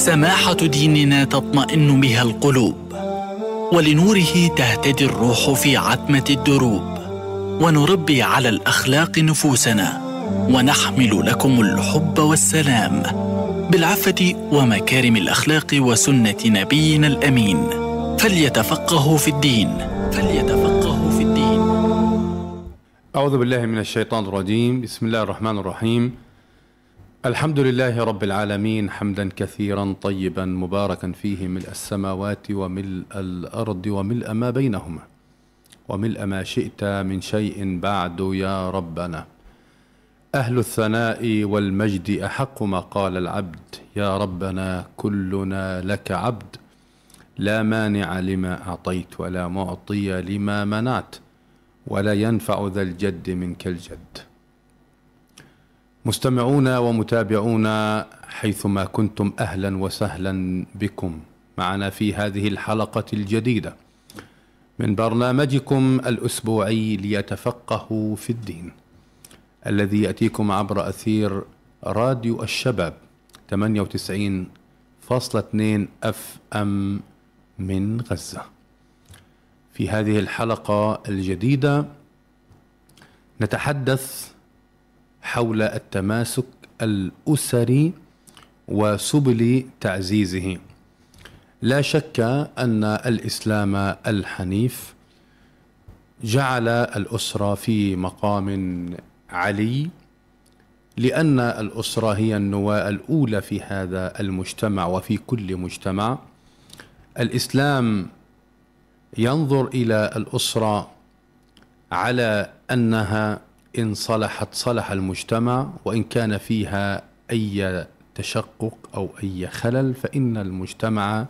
سماحة ديننا تطمئن بها القلوب ولنوره تهتدي الروح في عتمة الدروب ونربي على الأخلاق نفوسنا ونحمل لكم الحب والسلام بالعفة ومكارم الأخلاق وسنة نبينا الأمين. فليتفقهوا في الدين فليتفقهوا في الدين. أعوذ بالله من الشيطان الرجيم. بسم الله الرحمن الرحيم. الحمد لله رب العالمين حمدا كثيرا طيبا مباركا فيه ملء السماوات وملء الأرض وملء ما بينهما وملء ما شئت من شيء بعد يا ربنا. أهل الثناء والمجد أحق ما قال العبد يا ربنا كلنا لك عبد لا مانع لما أعطيت ولا معطي لما منعت ولا ينفع ذا الجد منك الجد. مستمعون ومتابعون حيثما كنتم أهلا وسهلا بكم. معنا في هذه الحلقة الجديدة من برنامجكم الأسبوعي ليتفقهوا في الدين الذي يأتيكم عبر أثير راديو الشباب 98.2 أف أم من غزة. في هذه الحلقة الجديدة نتحدث حول التماسك الأسري وسبل تعزيزه. لا شك أن الإسلام الحنيف جعل الأسرة في مقام علي لأن الأسرة هي النواة الأولى في هذا المجتمع وفي كل مجتمع. الإسلام ينظر إلى الأسرة على أنها إن صلحت صلح المجتمع وإن كان فيها أي تشقق أو أي خلل فإن المجتمع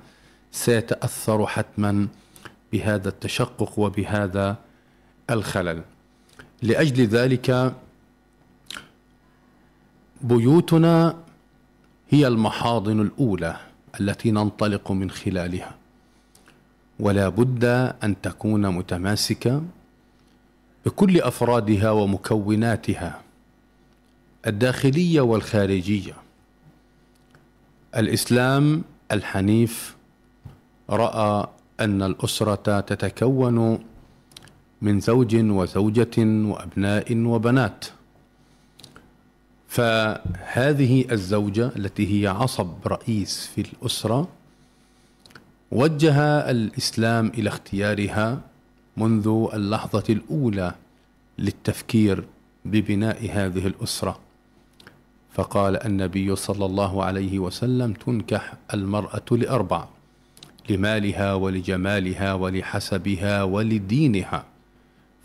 سيتأثر حتما بهذا التشقق وبهذا الخلل. لأجل ذلك بيوتنا هي المحاضن الأولى التي ننطلق من خلالها. ولا بد أن تكون متماسكة بكل أفرادها ومكوناتها الداخلية والخارجية الإسلام الحنيف رأى أن الأسرة تتكون من زوج وزوجة وأبناء وبنات. فهذه الزوجة التي هي عصب رئيس في الأسرة وجه الإسلام إلى اختيارها منذ اللحظة الأولى للتفكير ببناء هذه الأسرة. فقال النبي صلى الله عليه وسلم تنكح المرأة لأربع لمالها ولجمالها ولحسبها ولدينها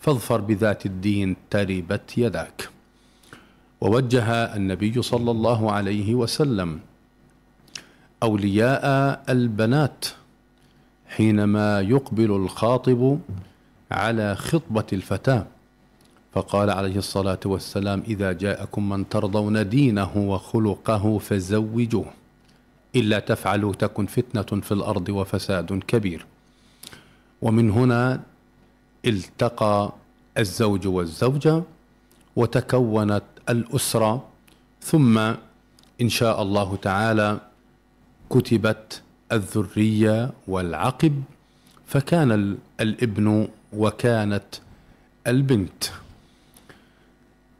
فاظفر بذات الدين تربت يداك. ووجه النبي صلى الله عليه وسلم أولياء البنات حينما يقبل الخاطب على خطبة الفتاة. فقال عليه الصلاة والسلام إذا جاءكم من ترضون دينه وخلقه فزوجوه إلا تفعلوا تكن فتنة في الأرض وفساد كبير. ومن هنا التقى الزوج والزوجة وتكونت الأسرة ثم إن شاء الله تعالى كتبت الذرية والعقب فكان الابن وكانت البنت.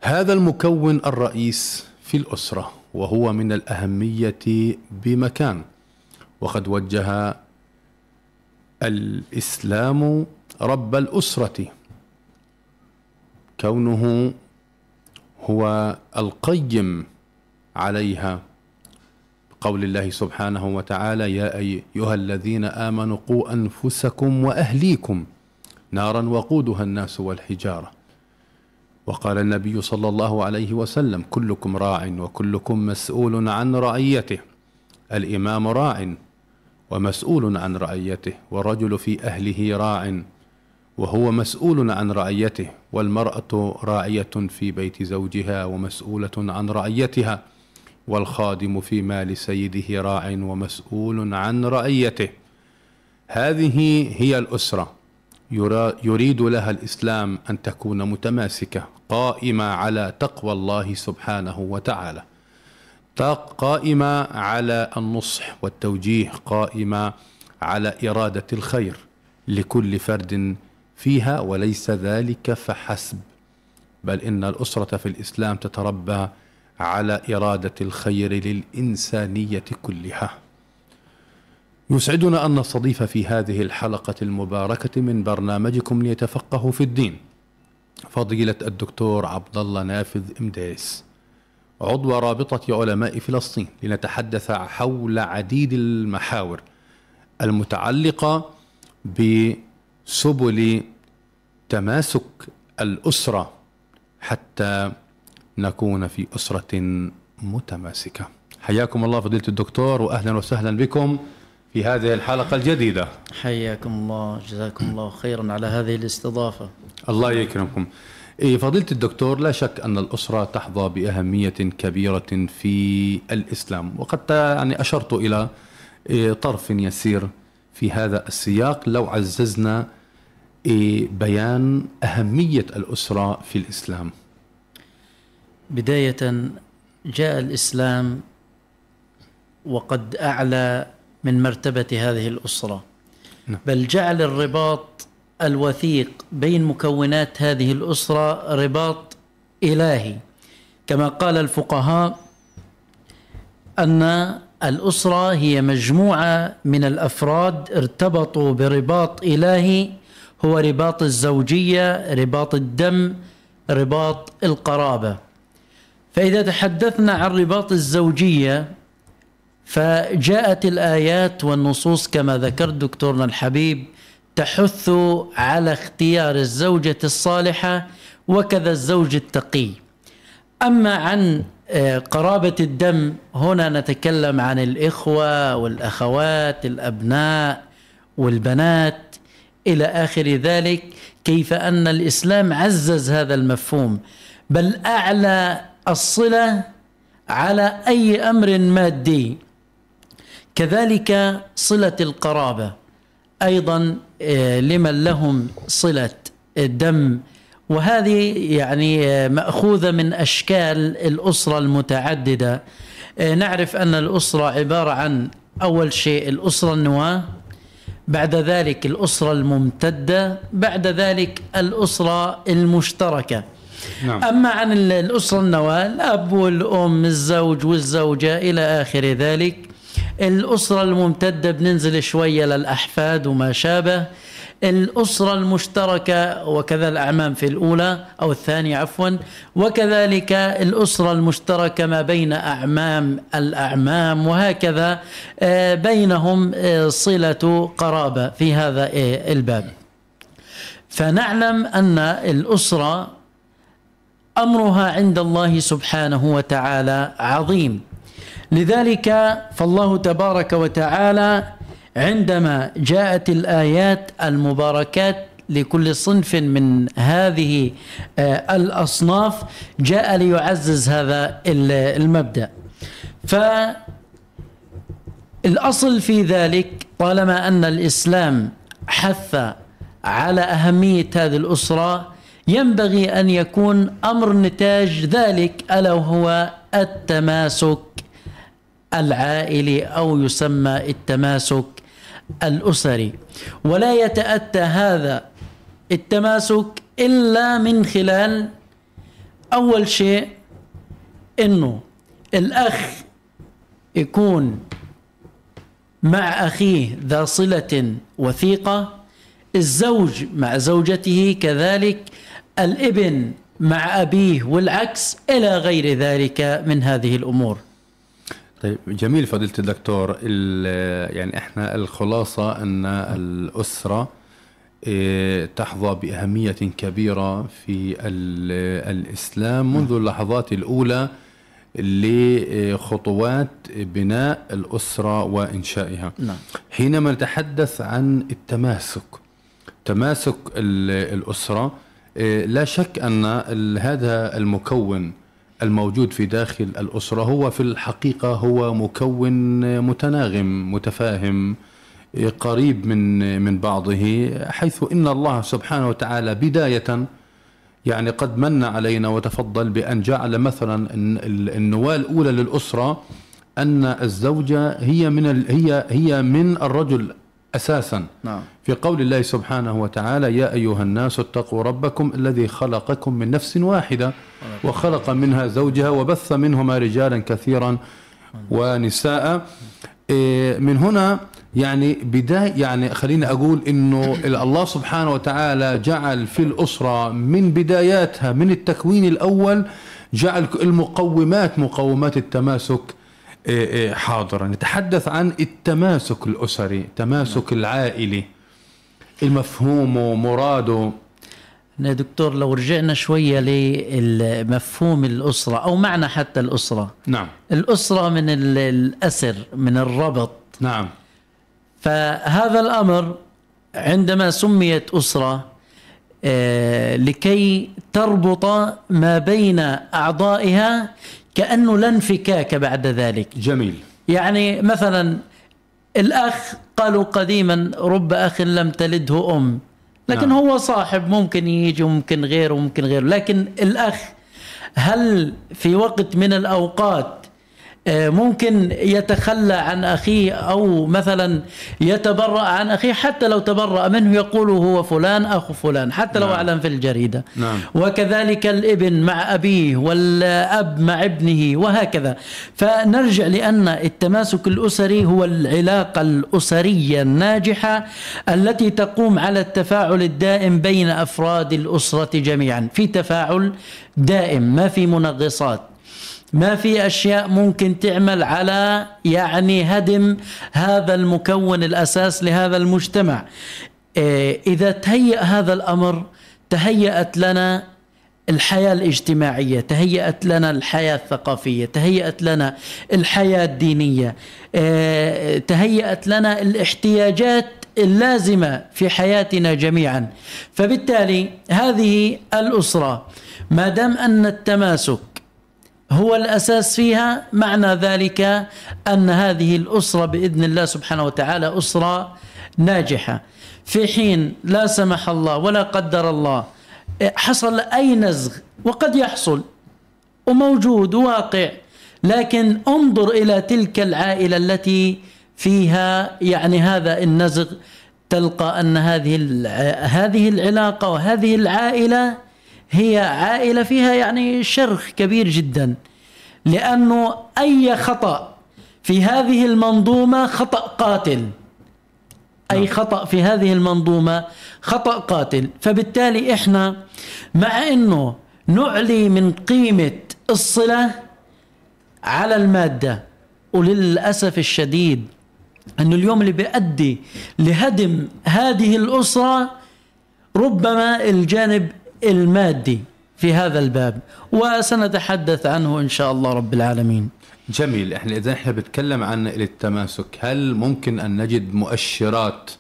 هذا المكون الرئيس في الأسرة وهو من الأهمية بمكان. وقد وجه الإسلام رب الأسرة. كونه هو القيم عليها. قول الله سبحانه وتعالى يا أيها الذين آمنوا قوا أنفسكم وأهليكم نارا وقودها الناس والحجارة. وقال النبي صلى الله عليه وسلم كلكم راع وكلكم مسؤول عن رعيته. الإمام راع ومسؤول عن رعيته والرجل في أهله راع وهو مسؤول عن رعيته والمرأة راعية في بيت زوجها ومسؤولة عن رعيتها والخادم في مال سيده راع ومسؤول عن رعيته. هذه هي الأسرة. يريد لها الإسلام أن تكون متماسكة قائمة على تقوى الله سبحانه وتعالى. قائمة على النصح والتوجيه قائمة على إرادة الخير لكل فرد فيها وليس ذلك فحسب. بل إن الأسرة في الإسلام تتربى على إرادة الخير للإنسانية كلها. يسعدنا أن نستضيف في هذه الحلقة المباركة من برنامجكم ليتفقهوا في الدين فضيلة الدكتور عبد الله نافذ إمديس عضو رابطة علماء فلسطين لنتحدث حول عديد المحاور المتعلقة بسبل تماسك الأسرة حتى نكون في أسرة متماسكة. حياكم الله فضيلة الدكتور وأهلا وسهلا بكم. في هذه الحلقة الجديدة. حياكم الله جزاكم الله خيرا على هذه الاستضافة. الله يكرمكم. إيه فضيلة الدكتور لا شك أن الأسرة تحظى بأهمية كبيرة في الإسلام وقد يعني أشرت إلى إيه طرف يسير في هذا السياق. لو عززنا إيه بيان أهمية الأسرة في الإسلام. بداية جاء الإسلام وقد أعلى من مرتبة هذه الأسرة. نعم. بل جعل الرباط الوثيق بين مكونات هذه الأسرة رباط إلهي. كما قال الفقهاء أن الأسرة هي مجموعة من الأفراد ارتبطوا برباط إلهي هو رباط الزوجية رباط الدم رباط القرابة. فإذا تحدثنا عن رباط الزوجية فجاءت الآيات والنصوص كما ذكرت دكتورنا الحبيب تحث على اختيار الزوجة الصالحة وكذا الزوج التقي. أما عن قرابة الدم هنا نتكلم عن الإخوة والأخوات الأبناء والبنات. إلى آخر ذلك كيف أن الإسلام عزز هذا المفهوم بل أعلى الصلة على أي أمر مادي. كذلك صلة القرابة أيضا لمن لهم صلة الدم. وهذه يعني مأخوذة من أشكال الأسرة المتعددة. نعرف أن الأسرة عبارة عن أول شيء الأسرة النواة بعد ذلك الأسرة الممتدة بعد ذلك الأسرة المشتركة. نعم. أما عن الأسرة النواة الأب والأم الزوج والزوجة إلى آخر ذلك. الأسرة الممتدة بننزل شوية للأحفاد وما شابه. الأسرة المشتركة وكذا الأعمام في الأولى أو الثانية عفوا. وكذلك الأسرة المشتركة ما بين أعمام الأعمام وهكذا بينهم صلة قرابة في هذا الباب. فنعلم أن الأسرة أمرها عند الله سبحانه وتعالى عظيم. لذلك فالله تبارك وتعالى عندما جاءت الآيات المباركات لكل صنف من هذه الأصناف جاء ليعزز هذا المبدأ. فالأصل في ذلك طالما أن الإسلام حث على أهمية هذه الأسرة ينبغي أن يكون أمر نتاج ذلك ألا وهو التماسك العائلي أو يسمى التماسك الأسري. ولا يتأتى هذا التماسك إلا من خلال أول شيء أنه الأخ يكون مع أخيه ذا صلة وثيقة الزوج مع زوجته كذلك الابن مع أبيه والعكس إلى غير ذلك من هذه الأمور. طيب جميل فضيلة الدكتور يعني إحنا الخلاصة أن الأسرة تحظى بأهمية كبيرة في الإسلام منذ اللحظات الأولى لخطوات بناء الأسرة وإنشائها نعم. حينما نتحدث عن التماسك تماسك الأسرة لا شك أن هذا المكون الموجود في داخل الأسرة هو في الحقيقة هو مكون متناغم متفاهم قريب من من بعضه حيث إن الله سبحانه وتعالى بداية يعني قد من علينا وتفضل بأن جعل مثلا النواة الأولى للأسرة أن الزوجة هي من هي هي من الرجل أساسا. نعم. في قول الله سبحانه وتعالى يا أيها الناس اتقوا ربكم الذي خلقكم من نفس واحدة وخلق منها زوجها وبث منهما رجالا كثيرا ونساء. إيه، من هنا يعني بداية يعني خليني أقول إنه الله سبحانه وتعالى جعل في الأسرة من بداياتها من التكوين الأول جعل المقومات مقومات التماسك. إيه، إيه، حاضرا. نتحدث عن التماسك الأسري التماسك العائلي. المفهوم ومراده يا دكتور لو رجعنا شوية لمفهوم الأسرة أو معنى حتى الأسرة. نعم. الأسرة من الأسر من الربط. نعم. فهذا الأمر عندما سميت أسرة آه، لكي تربط ما بين أعضائها كأنه لا انفكاك بعد ذلك جميل يعني مثلا الأخ قالوا قديما رب أخ لم تلده أم لكن نعم. هو صاحب ممكن يجي وممكن غيره وممكن غيره لكن الأخ هل في وقت من الأوقات ممكن يتخلى عن أخيه أو مثلا يتبرأ عن أخيه حتى لو تبرأ منه يقول هو فلان أخو فلان حتى لو نعم. أعلن في الجريدة نعم. وكذلك الإبن مع أبيه والأب مع ابنه وهكذا فنرجع لأن التماسك الأسري هو العلاقة الأسرية الناجحة التي تقوم على التفاعل الدائم بين أفراد الأسرة جميعا في تفاعل دائم ما في منغصات ما في أشياء ممكن تعمل على يعني هدم هذا المكون الأساس لهذا المجتمع. إيه، إذا تهيأ هذا الأمر تهيأت لنا الحياة الاجتماعية تهيأت لنا الحياة الثقافية تهيأت لنا الحياة الدينية إيه، تهيأت لنا الاحتياجات اللازمة في حياتنا جميعا. فبالتالي هذه الأسرة ما دام أن التماسك هو الأساس فيها معنى ذلك أن هذه الأسرة بإذن الله سبحانه وتعالى أسرة ناجحة. في حين لا سمح الله ولا قدر الله حصل أي نزغ وقد يحصل وموجود واقع لكن انظر إلى تلك العائلة التي فيها يعني هذا النزغ تلقى أن هذه هذه العلاقة وهذه العائلة هي عائلة فيها يعني شرخ كبير جدا لأنه أي خطأ في هذه المنظومة خطأ قاتل أي نعم. خطأ في هذه المنظومة خطأ قاتل فبالتالي إحنا مع أنه نعلي من قيمة الصلة على المادة وللأسف الشديد أنه اليوم اللي بيؤدي لهدم هذه الأسرة ربما الجانب المادي في هذا الباب وسنتحدث عنه إن شاء الله رب العالمين. جميل إحنا إذا إحنا بنتكلم عن التماسك هل ممكن أن نجد مؤشرات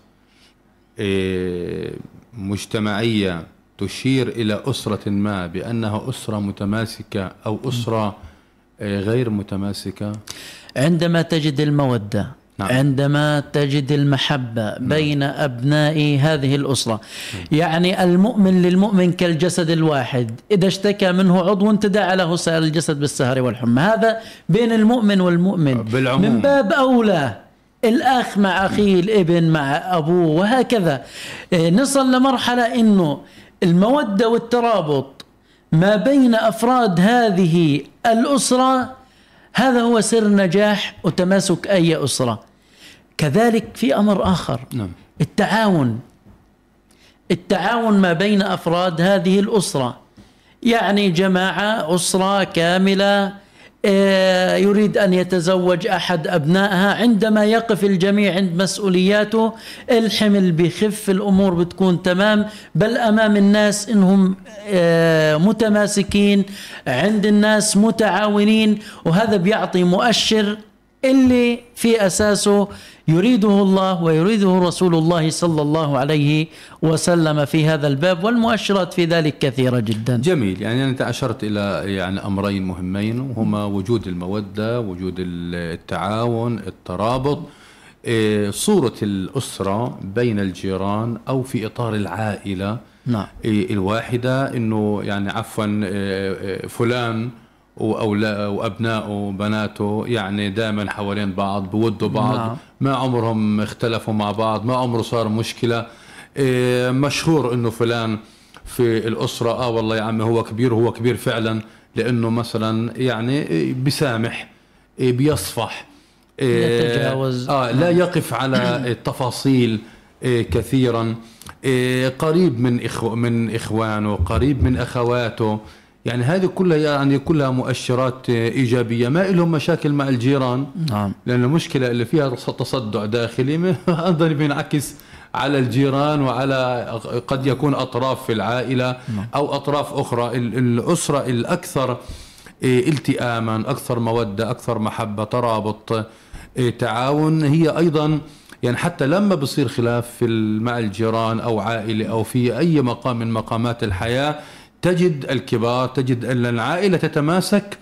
إيه، مجتمعية تشير إلى أسرة ما بأنها أسرة متماسكة أو أسرة إيه، غير متماسكة؟ عندما تجد المودة نعم. عندما تجد المحبة نعم. بين أبناء هذه الأسرة. يعني المؤمن للمؤمن كالجسد الواحد. إذا اشتكى منه عضو تداعى له سائر الجسد بالسهر والحمى. هذا بين المؤمن والمؤمن. بالعموم. من باب أولى الأخ مع أخيه الابن مع أبوه وهكذا. إيه، نصل لمرحلة أنه المودة والترابط ما بين أفراد هذه الأسرة هذا هو سر نجاح وتماسك أي أسرة. كذلك في أمر آخر. نعم. التعاون. التعاون ما بين أفراد هذه الأسرة. يعني جماعة أسرة كاملة آه، يريد أن يتزوج أحد أبنائها. عندما يقف الجميع عند مسؤولياته الحمل بخف الأمور بتكون تمام. بل أمام الناس إنهم آه، متماسكين عند الناس متعاونين. وهذا بيعطي مؤشر اللي في أساسه يريده الله ويريده رسول الله صلى الله عليه وسلم في هذا الباب والمؤشرات في ذلك كثيرة جدا. جميل. يعني أنت أشرت إلى يعني أمرين مهمين وهما وجود المودة وجود التعاون الترابط إيه، صورة الأسرة بين الجيران أو في إطار العائلة نعم. إيه، الواحدة إنه يعني عفوا إيه، فلان وأبنائه وبناته يعني دائما حوالين بعض بودوا بعض. نعم. ما عمرهم اختلفوا مع بعض ما عمره صار مشكلة. إيه، مشهور إنه فلان في الأسرة آه والله يا عمي هو كبير هو كبير فعلا لأنه مثلا يعني إيه، بيسامح إيه، بيصفح إيه، يتجاوز. آه لا يقف على التفاصيل إيه، كثيرا. إيه، قريب من إخو من إخوانه قريب من أخواته. يعني هذه كلها يعني كلها مؤشرات إيجابية ما لهم مشاكل مع الجيران. نعم. لأن المشكلة اللي فيها تصدع داخلي أيضا بينعكس على الجيران وعلى قد يكون أطراف في العائلة أو أطراف أخرى. ال- الأسرة الأكثر إيه، التئاما أكثر مودة أكثر محبة ترابط إيه، تعاون. هي أيضا يعني حتى لما بصير خلاف في مع الجيران أو عائلة أو في أي مقام من مقامات الحياة تجد الكبار تجد أن العائلة تتماسك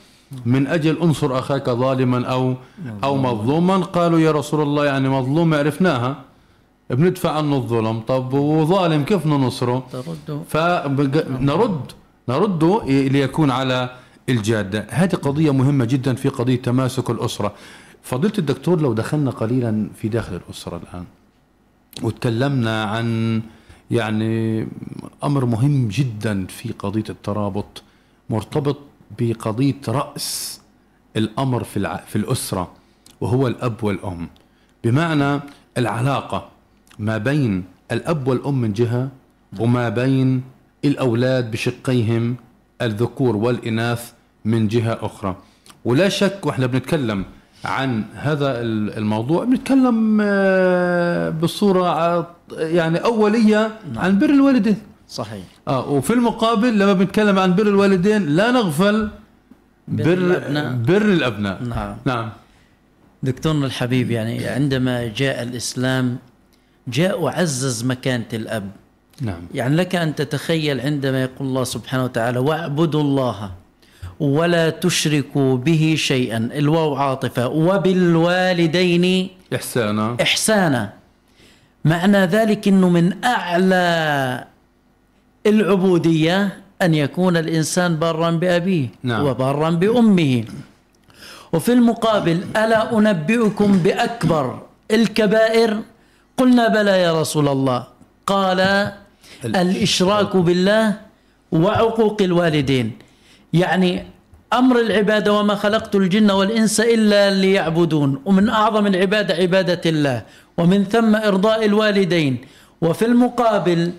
من أجل انصر أخاك ظالما أو أو مظلوما. قالوا يا رسول الله يعني مظلوم عرفناها. بندفع عنه الظلم. طب وظالم كيف ننصره؟ فنرد نرده ليكون على الجادة. هذه قضية مهمة جدا في قضية تماسك الأسرة. فضيلة الدكتور لو دخلنا قليلا في داخل الأسرة الآن وتكلمنا عن يعني أمر مهم جدا في قضية الترابط مرتبط بقضية رأس الأمر في الع... في الأسرة وهو الأب والأم. بمعنى العلاقة ما بين الأب والأم من جهة وما بين الأولاد بشقيهم الذكور والإناث من جهة أخرى. ولا شك وإحنا بنتكلم عن هذا ال- الموضوع. بنتكلم آه، بصورة ع- يعني أولية عن بر الوالدين. صحيح. آه وفي المقابل لما بنتكلم عن بر الوالدين لا نغفل بر بر الأبناء. بر الأبناء. نعم. نعم. دكتورنا الحبيب يعني عندما جاء الإسلام جاء وعزز مكانة الأب. نعم. يعني لك أن تتخيل عندما يقول الله سبحانه وتعالى واعبدوا الله ولا تشركوا به شيئا. الواو عاطفة. وبالوالدين إحسانا. إحسانا. معنى ذلك أنه من أعلى العبودية أن يكون الإنسان بارا بأبيه نعم. وبارا بأمه. وفي المقابل ألا أنبئكم بأكبر الكبائر؟ قلنا بلى يا رسول الله. قال الإشراك. بالله وعقوق الوالدين. يعني أمر العبادة وما خلقت الجن والإنس إلا ليعبدون ومن أعظم العبادة عبادة الله ومن ثم إرضاء الوالدين. وفي المقابل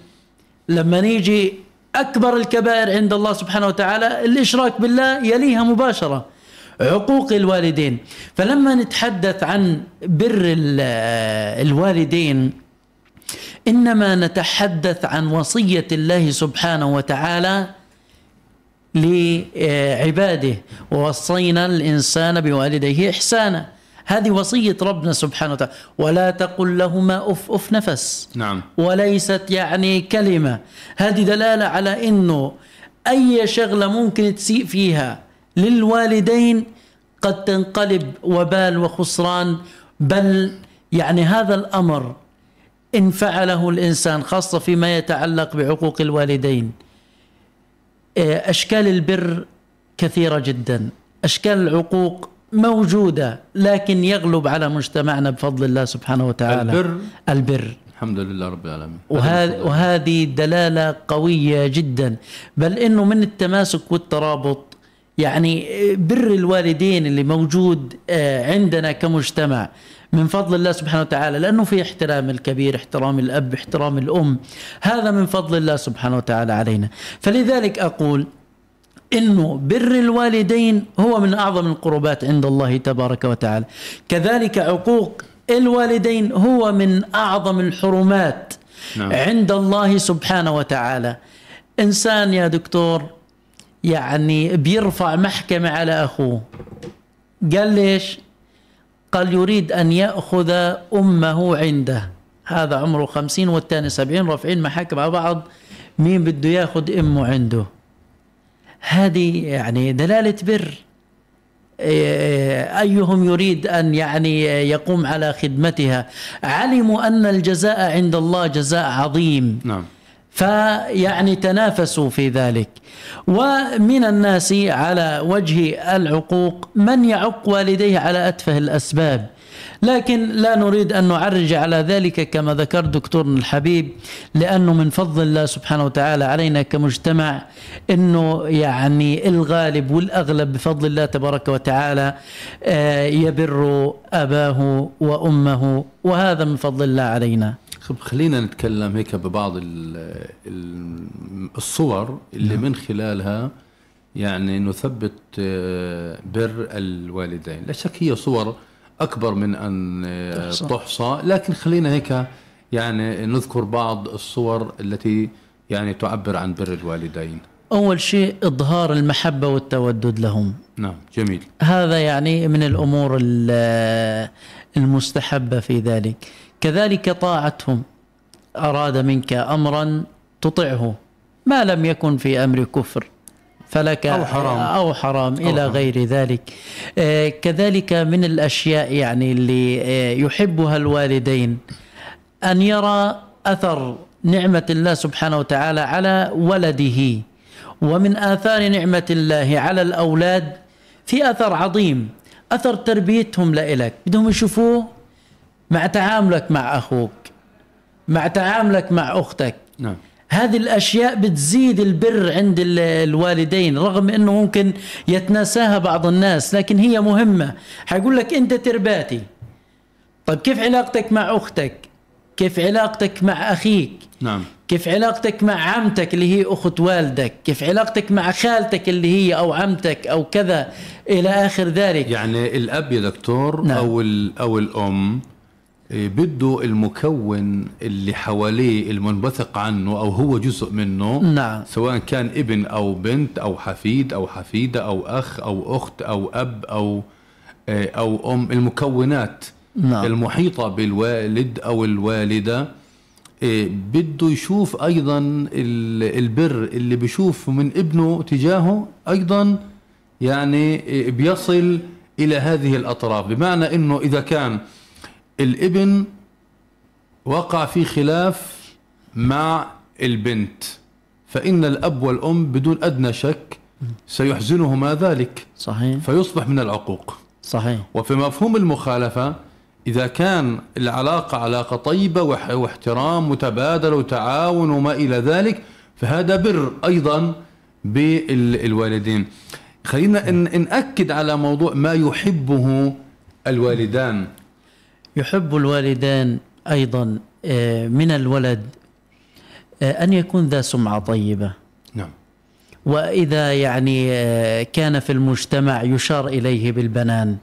لما نيجي أكبر الكبائر عند الله سبحانه وتعالى الإشراك بالله يليها مباشرة عقوق الوالدين. فلما نتحدث عن بر ال- الوالدين إنما نتحدث عن وصية الله سبحانه وتعالى لعباده ووصينا الإنسان بوالديه إحسانا. هذه وصية ربنا سبحانه وتعالى. ولا تقل لهما أف أف نفس. نعم. وليست يعني كلمة. هذه دلالة على أنه أي شغلة ممكن تسيء فيها للوالدين قد تنقلب وبال وخسران. بل يعني هذا الأمر إن فعله الإنسان خاصة فيما يتعلق بعقوق الوالدين. آه، أشكال البر كثيرة جدا. أشكال العقوق موجودة لكن يغلب على مجتمعنا بفضل الله سبحانه وتعالى. البر؟ البر. الحمد لله رب العالمين. وهذه وهذه دلالة قوية جدا. بل إنه من التماسك والترابط يعني بر الوالدين اللي موجود آه، عندنا كمجتمع. من فضل الله سبحانه وتعالى لأنه في احترام الكبير احترام الأب احترام الأم هذا من فضل الله سبحانه وتعالى علينا. فلذلك أقول إنه بر الوالدين هو من أعظم القربات عند الله تبارك وتعالى. كذلك عقوق الوالدين هو من أعظم الحرمات نعم. عند الله سبحانه وتعالى. إنسان يا دكتور يعني بيرفع محكمة على أخوه. قال ليش؟ قال يريد أن يأخذ أمه عنده. هذا عمره خمسين والثاني سبعين رافعين محاكم على بعض. مين بده يأخذ أمه عنده؟ هذه يعني دلالة بر. إيه، أيهم يريد أن يعني يقوم على خدمتها؟ علموا أن الجزاء عند الله جزاء عظيم. نعم. فيعني تنافسوا في ذلك. ومن الناس على وجه العقوق من يعق والديه على أتفه الأسباب. لكن لا نريد أن نعرج على ذلك كما ذكر دكتورنا الحبيب لأنه من فضل الله سبحانه وتعالى علينا كمجتمع أنه يعني الغالب والأغلب بفضل الله تبارك وتعالى آه، يبر أباه وأمه وهذا من فضل الله علينا. خلينا نتكلم هيك ببعض ال- ال- الصور اللي من خلالها يعني نثبت آه، بر الوالدين. لا شك هي صور أكبر من أن آه، تحصى. تحصى. لكن خلينا هيك يعني نذكر بعض الصور التي يعني تعبر عن بر الوالدين. أول شيء إظهار المحبة والتودد لهم. نعم جميل. هذا يعني من الأمور ال- المستحبة في ذلك. كذلك طاعتهم. أراد منك أمرا تطعه. ما لم يكن في أمر كفر فلك أو حرام. أو حرام إلى حرام. غير ذلك. آه، كذلك من الأشياء يعني اللي آه، يحبها الوالدين. أن يرى أثر نعمة الله سبحانه وتعالى على ولده. ومن آثار نعمة الله على الأولاد في أثر عظيم. أثر تربيتهم لإلك. بدهم يشوفوه مع تعاملك مع أخوك مع تعاملك مع أختك. نعم. هذه الأشياء بتزيد البر عند ال- الوالدين رغم إنه ممكن يتناساها بعض الناس لكن هي مهمة. حيقول لك أنت ترباتي. طيب كيف علاقتك مع أختك؟ كيف علاقتك مع أخيك؟ نعم. كيف علاقتك مع عمتك اللي هي أخت والدك؟ كيف علاقتك مع خالتك اللي هي أو عمتك أو كذا؟ إلى آخر ذلك. يعني الأب يا دكتور نعم. أو أو الأم بده المكون اللي حواليه المنبثق عنه أو هو جزء منه نعم. سواء كان ابن أو بنت أو حفيد أو حفيدة أو أخ أو أخت أو أب أو إيه، أو أم المكونات نعم. المحيطة بالوالد أو الوالدة إيه، بده يشوف أيضا ال- البر اللي بيشوفه من ابنه تجاهه أيضا يعني إيه، بيصل إلى هذه الأطراف بمعنى إنه إذا كان الابن وقع في خلاف مع البنت فإن الأب والأم بدون أدنى شك سيحزنهما ذلك. صحيح. فيصبح من العقوق. صحيح. وفي مفهوم المخالفة إذا كان العلاقة علاقة طيبة واح- واحترام متبادل وتعاون وما إلى ذلك فهذا بر أيضا بالوالدين. خلينا نأكد على موضوع ما يحبه الوالدان. يحب الوالدان أيضا آه، من الولد آه، أن يكون ذا سمعة طيبة. نعم. وإذا يعني آه، كان في المجتمع يشار إليه بالبنان.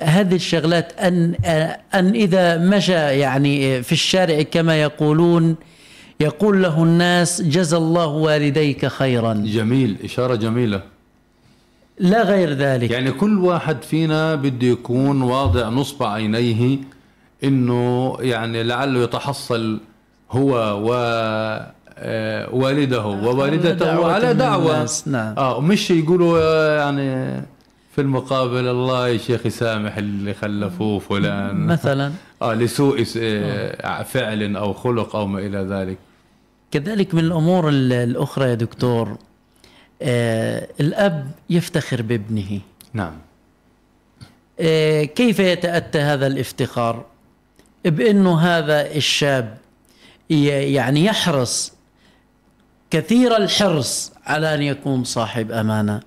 هذه الشغلات أن آه، أن إذا مشى يعني في الشارع كما يقولون يقول له الناس جزى الله والديك خيرا. جميل إشارة جميلة. لا غير ذلك. يعني كل واحد فينا بده يكون واضع نصب عينيه إنه يعني لعله يتحصل هو و آه، والده ووالدته دعوة على دعوة. نعم. آه ومش يقولوا آه، يعني في المقابل الله يا شيخ يسامح اللي خلفوه فلان. مثلا. آه لسوء آه، فعل أو خلق أو ما إلى ذلك. كذلك من الأمور ال- الأخرى يا دكتور آه الأب يفتخر بابنه. نعم. آه كيف يتأتى هذا الافتخار؟ بأنه هذا الشاب يعني يحرص كثير الحرص على أن يكون صاحب أمانة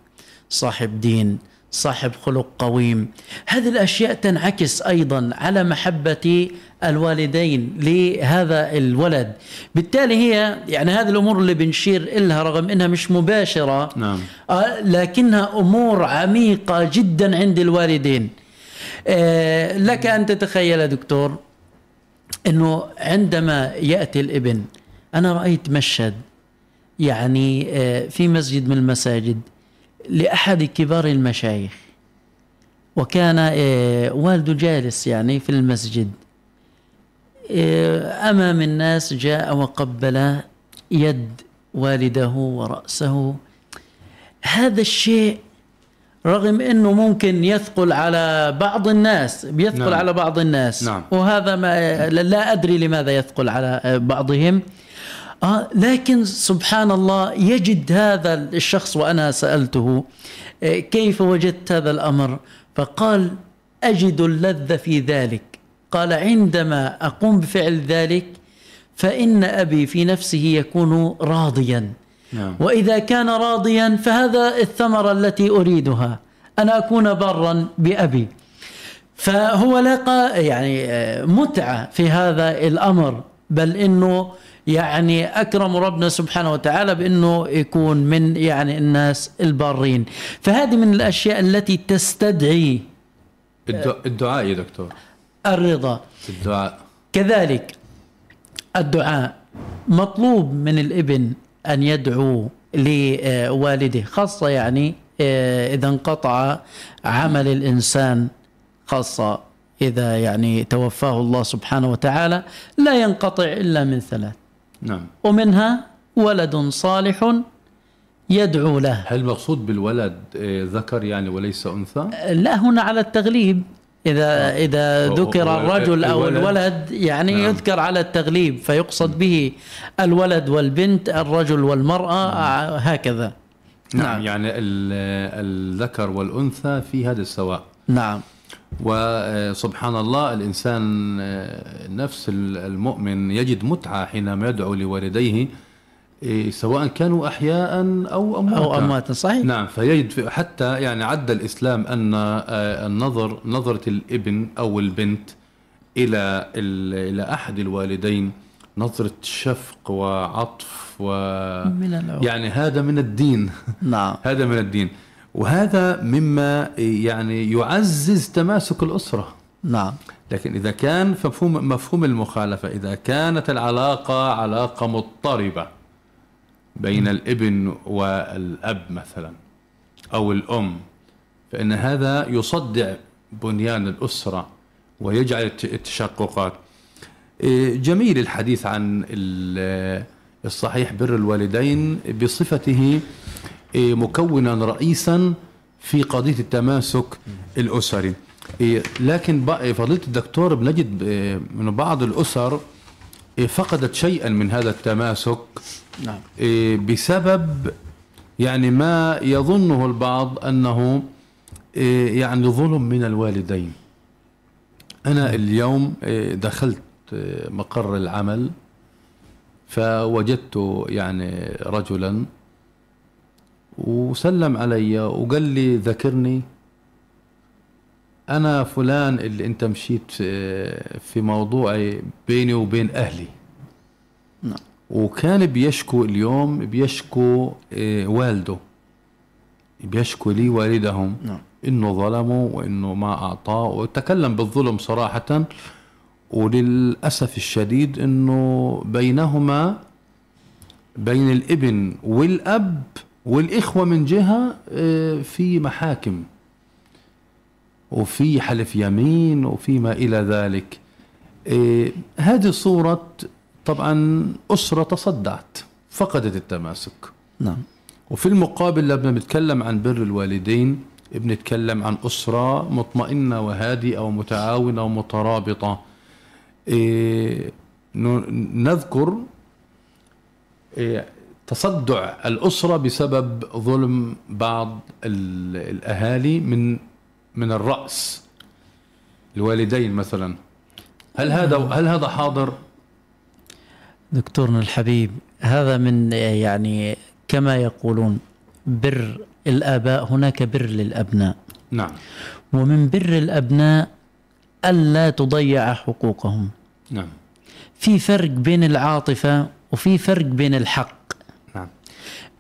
صاحب دين صاحب خلق قويم. هذه الأشياء تنعكس أيضا على محبة الوالدين لهذا الولد. بالتالي هي يعني هذه الأمور اللي بنشير لها رغم إنها مش مباشرة نعم. آه، لكنها أمور عميقة جدا عند الوالدين. آه، لك أن تتخيل يا دكتور إنه عندما يأتي الإبن أنا رأيت مشهد يعني آه، في مسجد من المساجد لأحد كبار المشايخ وكان والده جالس يعني في المسجد. آه، أمام الناس جاء وقبل يد والده ورأسه. هذا الشيء رغم إنه ممكن يثقل على بعض الناس بيثقل نعم. على بعض الناس. نعم. وهذا ما لا أدري لماذا يثقل على بعضهم. آه لكن سبحان الله يجد هذا الشخص وأنا سألته آه، كيف وجدت هذا الأمر؟ فقال أجد اللذة في ذلك. قال عندما أقوم بفعل ذلك فإن أبي في نفسه يكون راضيا. نعم. وإذا كان راضيا فهذا الثمرة التي أريدها أن أكون برا بأبي. فهو لقى يعني آه، متعة في هذا الأمر بل إنه يعني أكرم ربنا سبحانه وتعالى بأنه يكون من يعني الناس البارين. فهذه من الأشياء التي تستدعي. الدعاء, الدعاء يا دكتور. الرضا. الدعاء. كذلك الدعاء مطلوب من الابن أن يدعو لوالده خاصة يعني آه، إذا انقطع عمل الإنسان خاصة إذا يعني توفاه الله سبحانه وتعالى لا ينقطع إلا من ثلاث. نعم. ومنها ولد صالح يدعو له. هل المقصود بالولد آه، ذكر يعني وليس أنثى؟ لا هنا على التغليب. إذا إذا هو- ذكر الرجل أو الولد- يعني نعم. يذكر على التغليب فيقصد به الولد والبنت الرجل والمرأة آه، هكذا. نعم يعني ال- الذكر والأنثى في هذا السواء. نعم. وسبحان الله الإنسان آه، نفس المؤمن يجد متعة حينما يدعو لوالديه إيه، سواء كانوا أحياء أو أمواتا. أو أموات صحيح. نعم فيجد في- حتى يعني عد الإسلام أن آه، النظر نظرة الإبن أو البنت إلى إلى أحد الوالدين نظرة شفق وعطف و من. يعني هذا من الدين. نعم. هذا من الدين. وهذا مما يعني يعزز تماسك الأسرة. نعم. لكن إذا كان مفهوم مفهوم المخالفة إذا كانت العلاقة علاقة مضطربة بين الابن والأب مثلا أو الأم. فإن هذا يصدع بنيان الأسرة ويجعل الت- التشققات. إيه، جميل الحديث عن ال- الصحيح بر الوالدين بصفته إيه، مكونا رئيسا في قضية التماسك الأسري. إيه، لكن فضيلة الدكتور بنجد من بعض الأسر إيه، فقدت شيئا من هذا التماسك نعم. إيه، بسبب يعني ما يظنه البعض أنه إيه، يعني ظلم من الوالدين. أنا اليوم إيه، دخلت مقر العمل فوجدت يعني رجلا وسلم علي وقال لي ذكرني أنا فلان اللي أنت مشيت في- في موضوعي بيني وبين أهلي. نعم. وكان بيشكو اليوم بيشكو إيه، والده. بيشكو لي والدهم. نعم. إنه ظلموا وإنه ما أعطاه. وتكلم بالظلم صراحة. وللأسف الشديد إنه بينهما بين الإبن والأب والإخوة من جهة آه، في محاكم. وفي حلف يمين وفي ما إلى ذلك. آه، هذه صورة طبعا أسرة تصدعت فقدت التماسك. نعم. وفي المقابل لما بنتكلم عن بر الوالدين بنتكلم عن أسرة مطمئنة وهادئة ومتعاونة ومترابطة. إيه نذكر إيه تصدع الأسرة بسبب ظلم بعض ال- الأهالي من من الرأس. الوالدين مثلا. هل هذا هل هذا حاضر؟ دكتورنا الحبيب هذا من يعني كما يقولون بر الآباء هناك بر للأبناء. نعم. ومن بر الأبناء ألا تضيع حقوقهم. نعم. في فرق بين العاطفة وفي فرق بين الحق. نعم.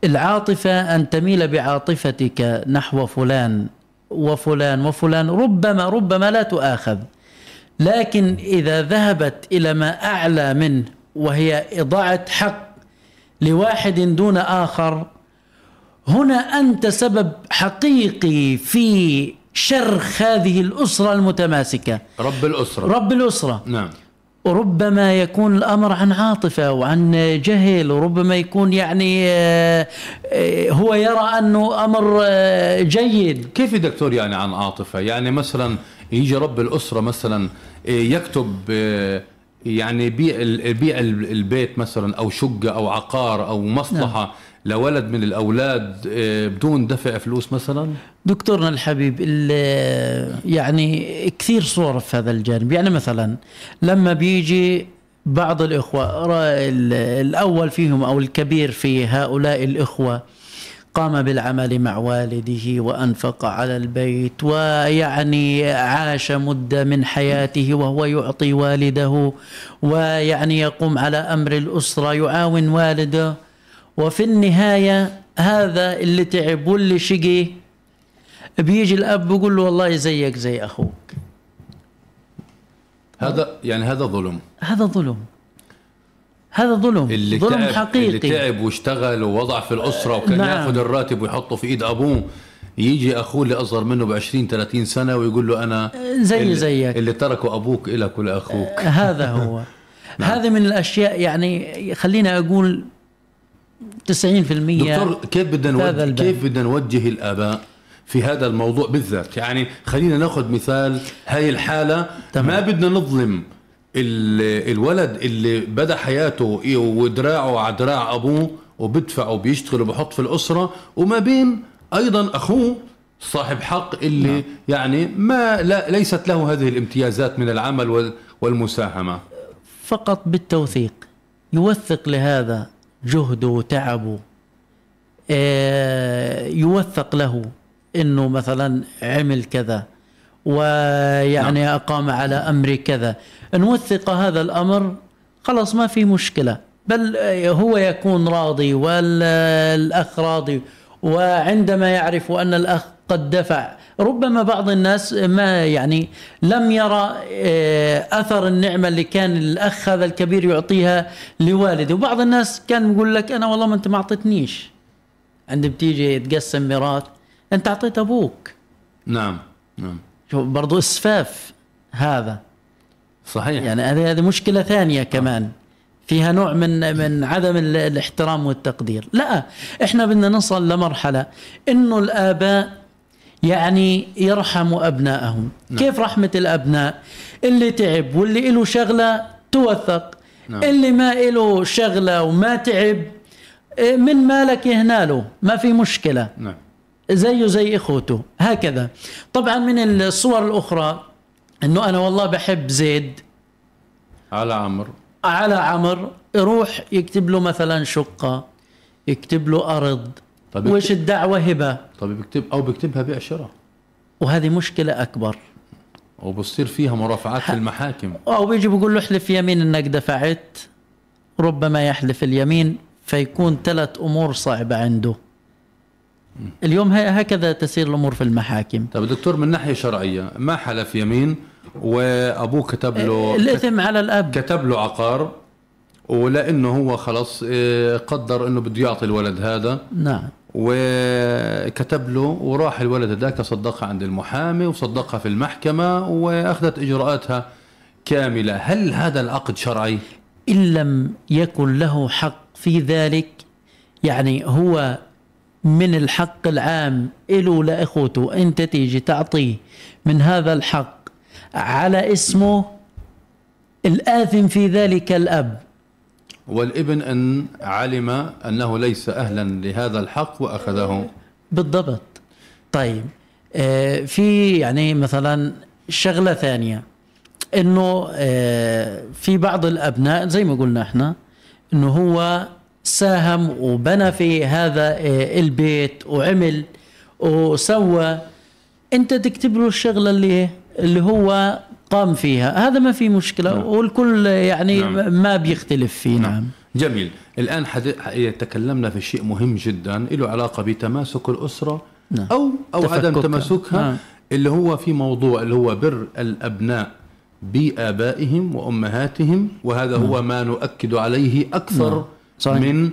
العاطفة أن تميل بعاطفتك نحو فلان وفلان وفلان ربما ربما لا تؤاخذ. لكن إذا ذهبت إلى ما أعلى منه وهي إضاعة حق لواحد دون آخر. هنا أنت سبب حقيقي في شرخ هذه الأسرة المتماسكة. رب الأسرة. رب الأسرة. نعم. وربما يكون الأمر عن عاطفة وعن جهل وربما يكون يعني آه، آه، هو يرى أنه أمر آه، جيد. كيف يا دكتور يعني عن عاطفة؟ يعني مثلا يجي رب الأسرة مثلا إيه، يكتب يعني بيع بيع ال- البيت مثلا أو شقة أو عقار أو مصلحة لولد من الأولاد آه، بدون دفع فلوس مثلا؟ دكتورنا الحبيب ال- يعني كثير صور في هذا الجانب. يعني مثلا لما بيجي بعض الإخوة را- ال- الأول فيهم أو الكبير في هؤلاء الإخوة قام بالعمل مع والده وأنفق على البيت ويعني عاش مدة من حياته وهو يعطي والده ويعني يقوم على أمر الأسرة يعاون والده. وفي النهاية هذا اللي تعب واللي شقي. بيجي الأب بيقول له والله زيك زي أخوك. هذا يعني هذا ظلم. هذا ظلم. هذا ظلم اللي ظلم تعب حقيقي اللي تعب واشتغل ووضع في الأسرة وكان نعم. ياخذ الراتب ويحطه في إيد أبوه يجي أخوه اللي أصغر منه ب 20 30 سنة ويقول له أنا زي اللي زيك. اللي تركه أبوك لك ولأخوك هذا هو هذه من الأشياء يعني خلينا أقول 90% دكتور كيف بدنا هذا نوجه. كيف بدنا نوجه الآباء في هذا الموضوع بالذات يعني خلينا ناخذ مثال هاي الحالة تمام. ما بدنا نظلم الولد اللي بدأ حياته إيه ودراعه على دراع أبوه وبدفع وبيشتغل وبحط في الأسرة وما بين أيضا أخوه صاحب حق اللي نعم. يعني ما لا ليست له هذه الامتيازات من العمل وال- والمساهمة. فقط بالتوثيق يوثق لهذا جهده وتعبه. آه، يوثق له إنه مثلا عمل كذا. ويعني أقام على أمر كذا. نوثق هذا الأمر خلاص ما في مشكلة. بل هو يكون راضي والأخ راضي. وعندما يعرف أن الأخ قد دفع ربما بعض الناس ما يعني لم يرى آه، أثر النعمة اللي كان الأخ هذا الكبير يعطيها لوالده. وبعض الناس كان يقول لك أنا والله ما أنت ما أعطيتنيش. عند بتيجي تقسم ميراث أنت أعطيت أبوك. نعم نعم. شوف برضو إسفاف هذا. صحيح. يعني هذه هذه مشكلة ثانية كمان. فيها نوع من من عدم ال- الاحترام والتقدير. لا إحنا بدنا نصل لمرحلة إنه الآباء يعني يرحموا أبنائهم. نعم. كيف رحمة الأبناء؟ اللي تعب واللي له شغلة توثق. نعم. اللي ما له شغلة وما تعب إيه، من مالك يهناله؟ ما في مشكلة. نعم. زيه زي إخوته هكذا. طبعا من الصور الأخرى إنه أنا والله بحب زيد. على عمر على عمر يروح يكتب له مثلا شقة يكتب له أرض. طب وش الدعوة؟ هبة. طب بكتب أو بكتبها بيع شراء وهذه مشكلة أكبر. وبصير فيها مرافعات في المحاكم. أو بيجي بيقول له احلف يمين إنك دفعت ربما يحلف اليمين فيكون ثلاث أمور صعبة عنده. اليوم هكذا تسير الأمور في المحاكم. طب دكتور من ناحية شرعية ما حلف يمين وأبوه كتب له الإثم على الأب. كتب له عقار ولأنه هو خلص آه، قدر إنه بده يعطي الولد هذا. نعم. وكتب له وراح الولد هذاك صدقها عند المحامي وصدقها في المحكمة وأخذت إجراءاتها كاملة. هل هذا العقد شرعي؟ إن لم يكن له حق في ذلك يعني هو من الحق العام. إله لإخوته أنت تيجي تعطيه من هذا الحق على اسمه الآثم في ذلك الأب. والإبن أن علم أنه ليس أهلا لهذا الحق وأخذه. بالضبط. طيب آه، في يعني مثلا شغلة ثانية إنه آه، في بعض الأبناء زي ما قلنا إحنا إنه هو ساهم وبنى في هذا آه، البيت وعمل وسوى انت تكتب له الشغلة اللي اللي هو قام فيها هذا ما في مشكلة نعم. والكل يعني نعم. ما بيختلف فيه نعم جميل الآن حد... تكلمنا في شيء مهم جدا له علاقة بتماسك الأسرة نعم. أو عدم تفككها. تماسكها نعم. اللي هو في موضوع اللي هو بر الأبناء بآبائهم وأمهاتهم وهذا هو ما نؤكد عليه أكثر نعم. صحيح. من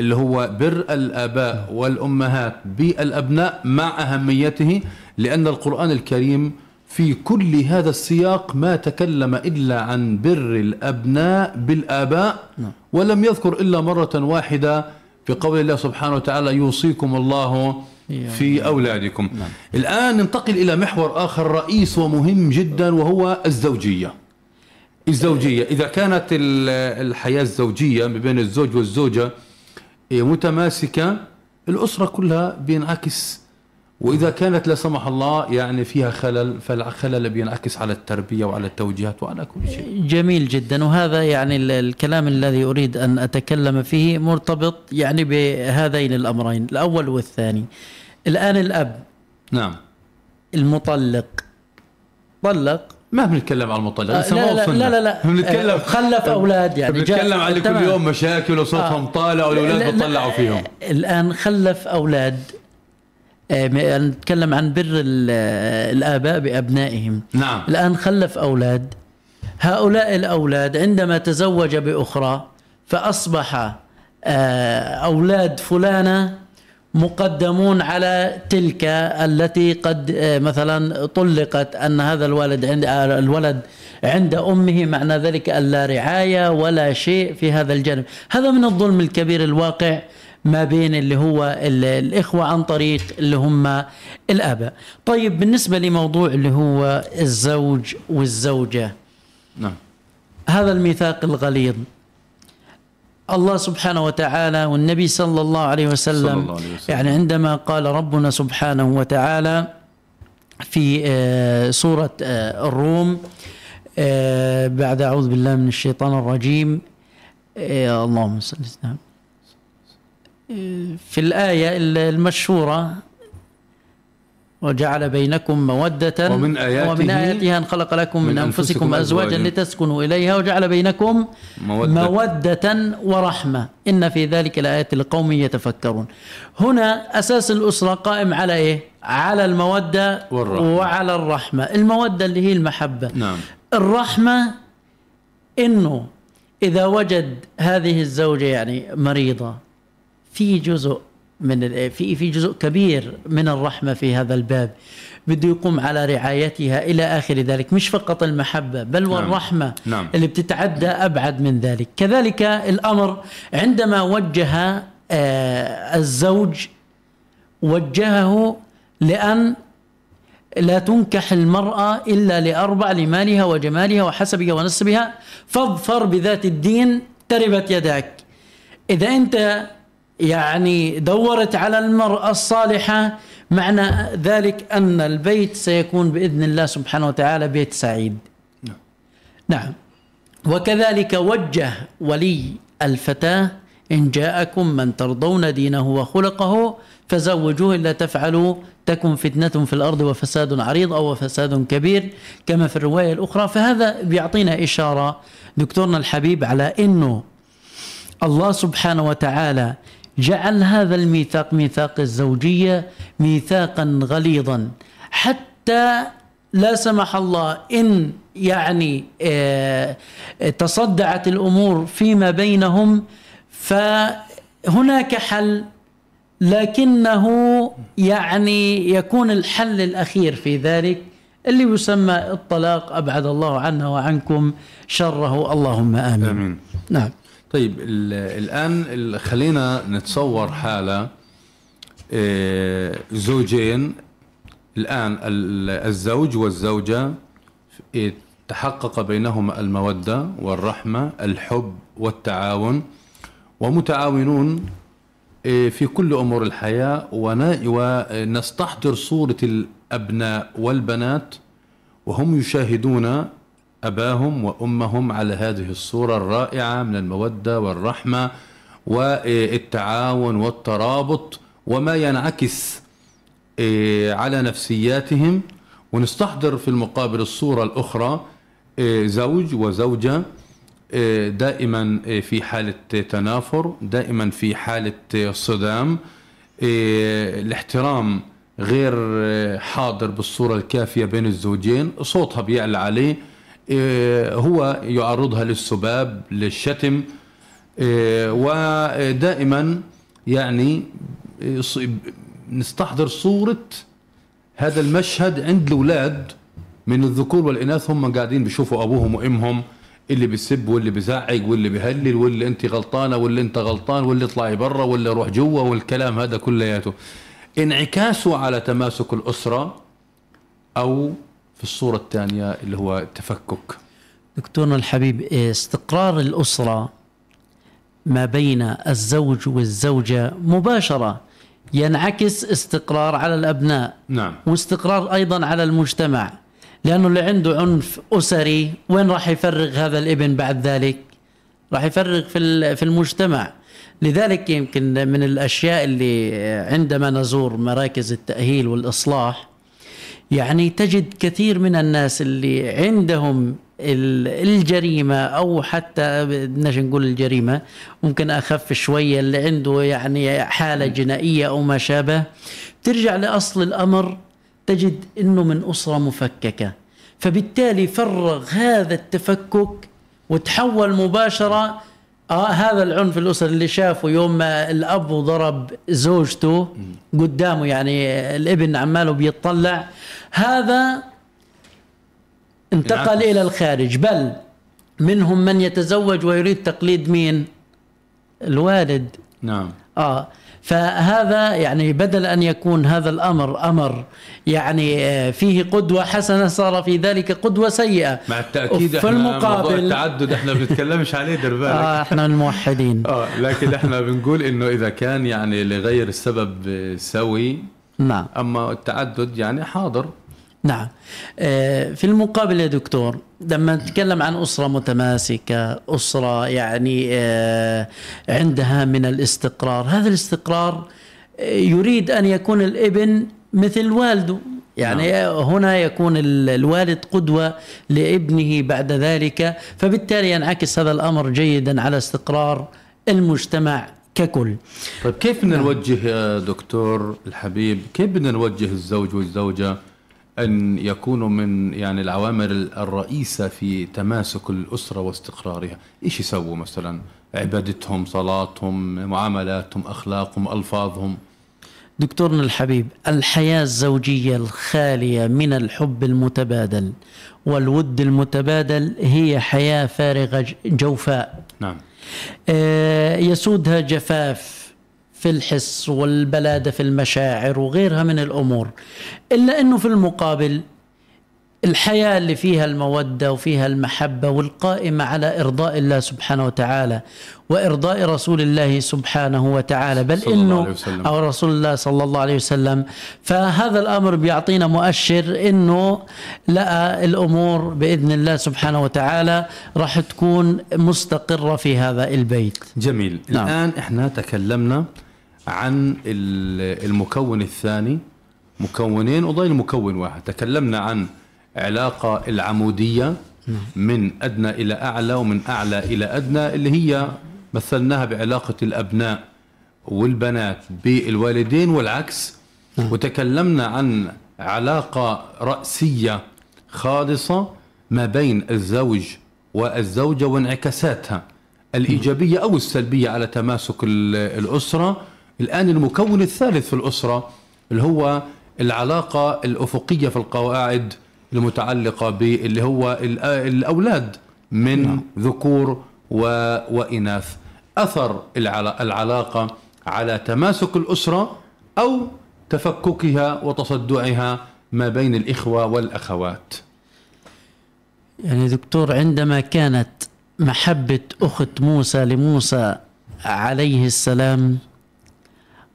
اللي هو بر الآباء والأمهات بالأبناء مع أهميته لأن القرآن الكريم في كل هذا السياق ما تكلم إلا عن بر الأبناء بالآباء ولم يذكر إلا مرة واحدة في قول الله سبحانه وتعالى يوصيكم الله في أولادكم. الآن ننتقل إلى محور آخر رئيس ومهم جدا وهو الزوجية. الزوجية. إذا كانت ال- الحياة الزوجية ما بين الزوج والزوجة متماسكة الأسرة كلها بينعكس. وإذا كانت لا سمح الله يعني فيها خلل فالخلل بينعكس على التربية وعلى التوجيهات وعلى كل شيء. جميل جدا. وهذا يعني ال- الكلام الذي أريد أن أتكلم فيه مرتبط يعني بهذين الأمرين الأول والثاني. الآن الأب نعم. المطلق. طلق ما بنتكلم عن المطلق آه، لا لا وصلنا لا لا لا. بنتكلم آه، خلف أولاد يعني بنتكلم عن كل. يوم مشاكل وصوتهم آه. طالع والأولاد لا- لا- بتطلعوا فيهم. الآن خلف أولاد آه، نتكلم عن بر ال- آه، الآباء بأبنائهم. نعم. الآن خلف أولاد هؤلاء الأولاد عندما تزوج بأخرى فأصبح آه، أولاد فلانة مقدمون على تلك التي قد آه، مثلا طلقت أن هذا الولد عند آه، الولد عند أمه معنى ذلك أن لا رعاية ولا شيء في هذا الجانب. هذا من الظلم الكبير الواقع ما بين اللي هو ال- الإخوة عن طريق اللي هم الآباء. طيب بالنسبة لموضوع اللي هو الزوج والزوجة. نعم. هذا الميثاق الغليظ. الله سبحانه وتعالى والنبي صلى الله عليه وسلم, صلى الله عليه وسلم. يعني عندما قال ربنا سبحانه وتعالى في آه، سورة آه، الروم آه، بعد أعوذ بالله من الشيطان الرجيم اللهم صل وسلم في الآية المشهورة وجعل بينكم مودة ومن آياته ومن آياتها أن خلق لكم من, من أنفسكم, أنفسكم أزواجا أزواجا لتسكنوا إليها وجعل بينكم مودة. مودة ورحمة إن في ذلك لآيات لقوم يتفكرون هنا أساس الأسرة قائم على إيه؟ على المودة والرحمة. وعلى الرحمة المودة اللي هي المحبة نعم الرحمة إنه إذا وجد هذه الزوجة يعني مريضة في جزء من في في جزء كبير من الرحمة في هذا الباب. بده يقوم على رعايتها إلى آخر ذلك. مش فقط المحبة بل والرحمة نعم. اللي بتتعدى أبعد من ذلك. كذلك الأمر عندما وجه آه، الزوج وجهه لأن لا تنكح المرأة إلا لأربع لمالها وجمالها وحسبها ونسبها فاظفر بذات الدين تربت يداك. إذا أنت يعني دورت على المرأة الصالحة معنى ذلك أن البيت سيكون بإذن الله سبحانه وتعالى بيت سعيد. نعم. وكذلك وجه ولي الفتاة إن جاءكم من ترضون دينه وخلقه فزوجوه إلا تفعلوا تكن فتنة في الأرض وفساد عريض أو فساد كبير كما في الرواية الأخرى. فهذا بيعطينا إشارة دكتورنا الحبيب على أنه الله سبحانه وتعالى جعل هذا الميثاق ميثاق الزوجية ميثاقا غليظا. حتى لا سمح الله إن يعني آه، تصدعت الأمور فيما بينهم فهناك حل لكنه يعني يكون الحل الأخير في ذلك اللي يسمى الطلاق أبعد الله عنا وعنكم شره اللهم آمين, آمين. نعم. طيب ال- الآن ال- خلينا نتصور حالة آه، زوجين. الآن ال- الزوج والزوجة آه، تحقق بينهما المودة والرحمة الحب والتعاون ومتعاونون آه، في كل أمور الحياة. ونستحضر صورة الأبناء والبنات وهم يشاهدون أباهم وأمهم على هذه الصورة الرائعة من المودة والرحمة والتعاون والترابط وما ينعكس إيه، على نفسياتهم. ونستحضر في المقابل الصورة الأخرى إيه، زوج وزوجة إيه، دائما في حالة تنافر دائما في حالة صدام. الاحترام غير حاضر بالصورة الكافية بين الزوجين. صوتها بيعلى عليه. هو يعرضها للسباب للشتم إيه، ودائما يعني نستحضر صورة هذا المشهد عند الأولاد من الذكور والإناث. هم قاعدين بيشوفوا أبوهم وأمهم اللي بيسب واللي بيزعق واللي بيهلل واللي أنت غلطانة واللي أنت غلطان واللي اطلعي برا واللي روح جوا والكلام هذا كلياته. انعكاسه على تماسك الأسرة أو في الصورة الثانية اللي هو التفكك دكتورنا الحبيب استقرار الأسرة ما بين الزوج والزوجة مباشرة ينعكس استقرار على الأبناء نعم. واستقرار أيضا على المجتمع لأنه اللي عنده عنف أسري وين راح يفرغ هذا الابن بعد ذلك؟ راح يفرغ في في المجتمع. لذلك يمكن من الأشياء اللي عندما نزور مراكز التأهيل والإصلاح يعني تجد كثير من الناس اللي عندهم ال- الجريمة أو حتى بدناش نقول الجريمة ممكن أخف شوية اللي عنده يعني حالة جنائية أو ما شابه ترجع لأصل الأمر تجد أنه من أسرة مفككة. فبالتالي فرغ هذا التفكك وتحول مباشرة آه هذا العنف الأسري اللي شافه يوم ما الأب ضرب زوجته قدامه يعني الابن عماله بيطلع هذا انتقل. إلى الخارج. بل منهم من يتزوج ويريد تقليد مين؟ الوالد. نعم. آه فهذا يعني بدل أن يكون هذا الأمر أمر يعني آه، فيه قدوة حسنة صار في ذلك قدوة سيئة. مع التأكيد في إحنا موضوع المقابل التعدد إحنا بنتكلمش عليه دير بالك. آه إحنا الموحدين. آه لكن إحنا بنقول إنه إذا كان يعني لغير السبب سوي نعم. أما التعدد يعني حاضر. نعم. آه، في المقابل يا دكتور لما نتكلم عن أسرة متماسكة أسرة يعني آه، عندها من الاستقرار هذا الاستقرار آه، يريد أن يكون الإبن مثل والده. يعني هنا يكون ال- الوالد قدوة لابنه بعد ذلك فبالتالي ينعكس هذا الأمر جيدا على استقرار المجتمع ككل. طيب كيف بدنا نوجه يا دكتور الحبيب كيف بدنا نوجه الزوج والزوجة أن يكونوا من يعني العوامل الرئيسة في تماسك الأسرة واستقرارها. إيش يسووا مثلا؟ عبادتهم صلاتهم معاملاتهم أخلاقهم ألفاظهم. دكتورنا الحبيب الحياة الزوجية الخالية من الحب المتبادل والود المتبادل هي حياة فارغة جوفاء. نعم. آه، يسودها جفاف. في الحس والبلادة في المشاعر وغيرها من الأمور إلا أنه في المقابل الحياة اللي فيها المودة وفيها المحبة والقائمة على إرضاء الله سبحانه وتعالى وإرضاء رسول الله سبحانه وتعالى بل وسلم. أو رسول الله صلى الله عليه وسلم فهذا الأمر بيعطينا مؤشر إنه لا الأمور بإذن الله سبحانه وتعالى راح تكون مستقرة في هذا البيت جميل نعم. الآن إحنا تكلمنا عن ال- المكون الثاني مكونين وضيل مكون واحد. تكلمنا عن علاقة العمودية من أدنى إلى أعلى ومن أعلى إلى أدنى اللي هي مثلناها بعلاقة الأبناء والبنات بالوالدين والعكس. وتكلمنا عن علاقة رأسية خالصة ما بين الزوج والزوجة وانعكاساتها الإيجابية أو السلبية على تماسك ال- الأسرة الآن المكون الثالث في الأسرة اللي هو العلاقة الأفقية في القواعد المتعلقة باللي هو الأ- الأولاد من نعم. ذكور و... وإناث أثر العلا... العلاقة على تماسك الأسرة أو تفككها وتصدعها ما بين الإخوة والأخوات يعني دكتور عندما كانت محبة أخت موسى لموسى عليه السلام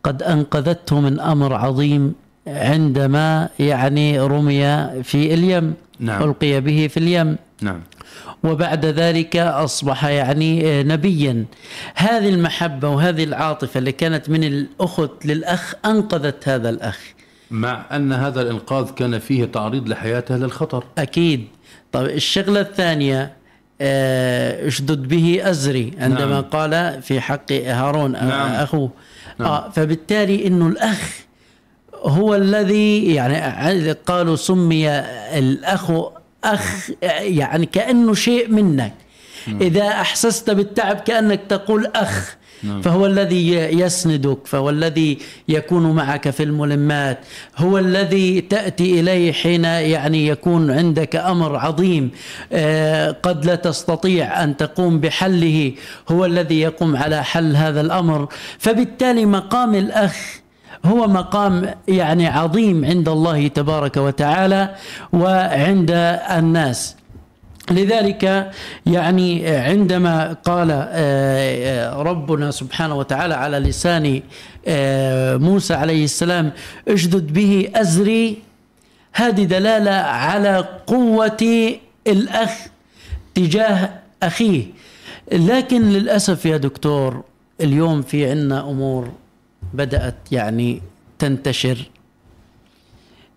قد أنقذته من أمر عظيم عندما يعني رمي في اليم نعم. ألقي به في اليم نعم وبعد ذلك أصبح يعني نبيا هذه المحبة وهذه العاطفة اللي كانت من الأخت للأخ أنقذت هذا الأخ مع أن هذا الإنقاذ كان فيه تعريض لحياته للخطر أكيد طيب الشغلة الثانية آه، أشدد به أزري عندما نعم. نعم. قال في حق هارون آه، نعم. أخوه نعم. آه فبالتالي أنه الأخ هو الذي يعني قالوا سمي الأخ أخ يعني كأنه شيء منك. إذا أحسست بالتعب كأنك تقول أخ فهو الذي يسندك فهو الذي يكون معك في الملمات هو الذي تأتي إليه حين يعني يكون عندك أمر عظيم آه، قد لا تستطيع أن تقوم بحله هو الذي يقوم على حل هذا الأمر. فبالتالي مقام الأخ هو مقام يعني عظيم عند الله تبارك وتعالى وعند الناس. لذلك يعني عندما قال آه، ربنا سبحانه وتعالى على لسان آه، موسى عليه السلام اشدد به أزري هذه دلالة على قوة الأخ تجاه أخيه. لكن للأسف يا دكتور اليوم في عنا أمور بدأت يعني تنتشر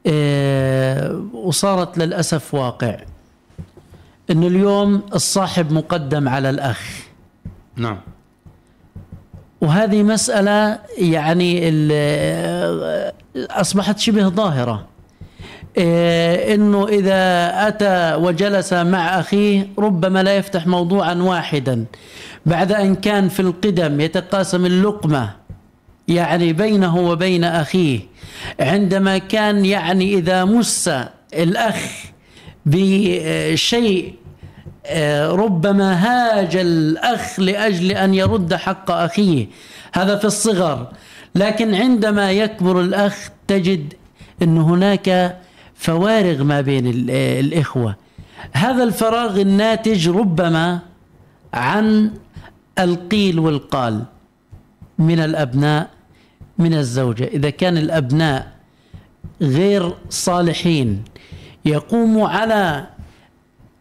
آه، وصارت للأسف واقع. انه اليوم الصاحب مقدم على الأخ. نعم. وهذه مسألة يعني أصبحت شبه ظاهرة. إيه، إنه إذا أتى وجلس مع أخيه ربما لا يفتح موضوعا واحدا. بعد أن كان في القدم يتقاسم اللقمة يعني بينه وبين أخيه عندما كان يعني إذا مس الأخ بشيء ربما هاج الأخ لأجل أن يرد حق أخيه. هذا في الصغر. لكن عندما يكبر الأخ تجد أن هناك فوارغ ما بين الإخوة. هذا الفراغ الناتج ربما عن القيل والقال من الأبناء من الزوجة. إذا كان الأبناء غير صالحين يقوم على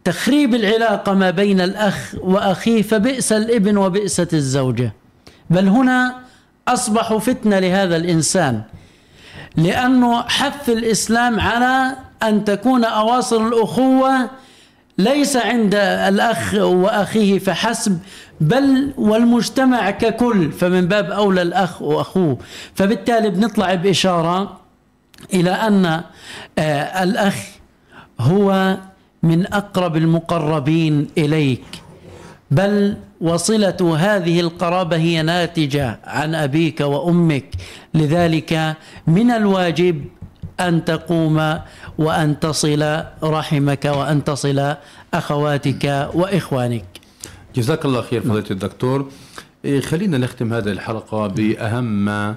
تخريب العلاقة ما بين الأخ وأخيه فبئس الإبن وبئست الزوجة. بل هنا أصبحوا فتنة لهذا الإنسان لأنه حث الإسلام على أن تكون أواصر الأخوة ليس عند الأخ وأخيه فحسب بل والمجتمع ككل فمن باب أولى الأخ وأخوه. فبالتالي بنطلع بإشارة إلى أن آه، الأخ هو من أقرب المقربين إليك بل وصلة هذه القرابة هي ناتجة عن أبيك وأمك لذلك من الواجب أن تقوم وأن تصل رحمك وأن تصل أخواتك وإخوانك. جزاك الله خير فضيلة الدكتور. إيه، خلينا نختم هذه الحلقة بأهم ما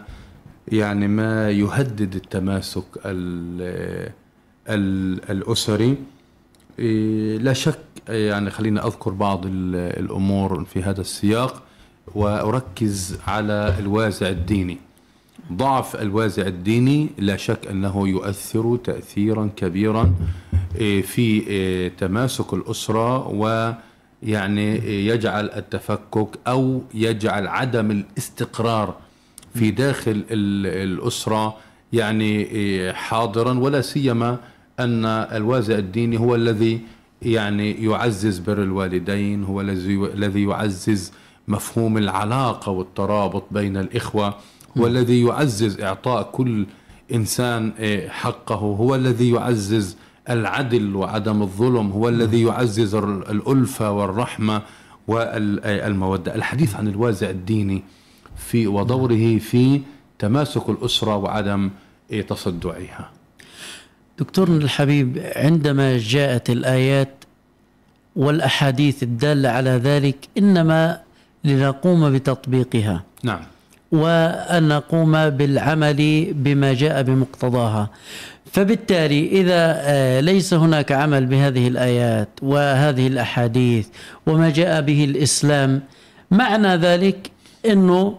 يعني ما يهدد التماسك الأسري. إيه، لا شك يعني خلينا أذكر بعض الأمور في هذا السياق وأركز على الوازع الديني. ضعف الوازع الديني لا شك أنه يؤثر تاثيرا كبيرا إيه، في إيه، تماسك الأسرة ويعني يجعل التفكك أو يجعل عدم الاستقرار في داخل الأسرة يعني حاضرا ولا سيما أن الوازع الديني هو الذي يعني يعزز بر الوالدين هو الذي الذي يعزز مفهوم العلاقة والترابط بين الإخوة هو الذي يعزز إعطاء كل إنسان آه، حقه هو الذي يعزز العدل وعدم الظلم هو الذي يعزز الألفة والرحمة والمودة الحديث عن الوازع الديني في ودوره في تماسك الأسرة وعدم آه، تصدعها. دكتورنا الحبيب عندما جاءت الآيات والأحاديث الدالة على ذلك إنما لنقوم بتطبيقها. نعم. وأن نقوم بالعمل بما جاء بمقتضاها. فبالتالي إذا آه، ليس هناك عمل بهذه الآيات وهذه الأحاديث وما جاء به الإسلام معنى ذلك أنه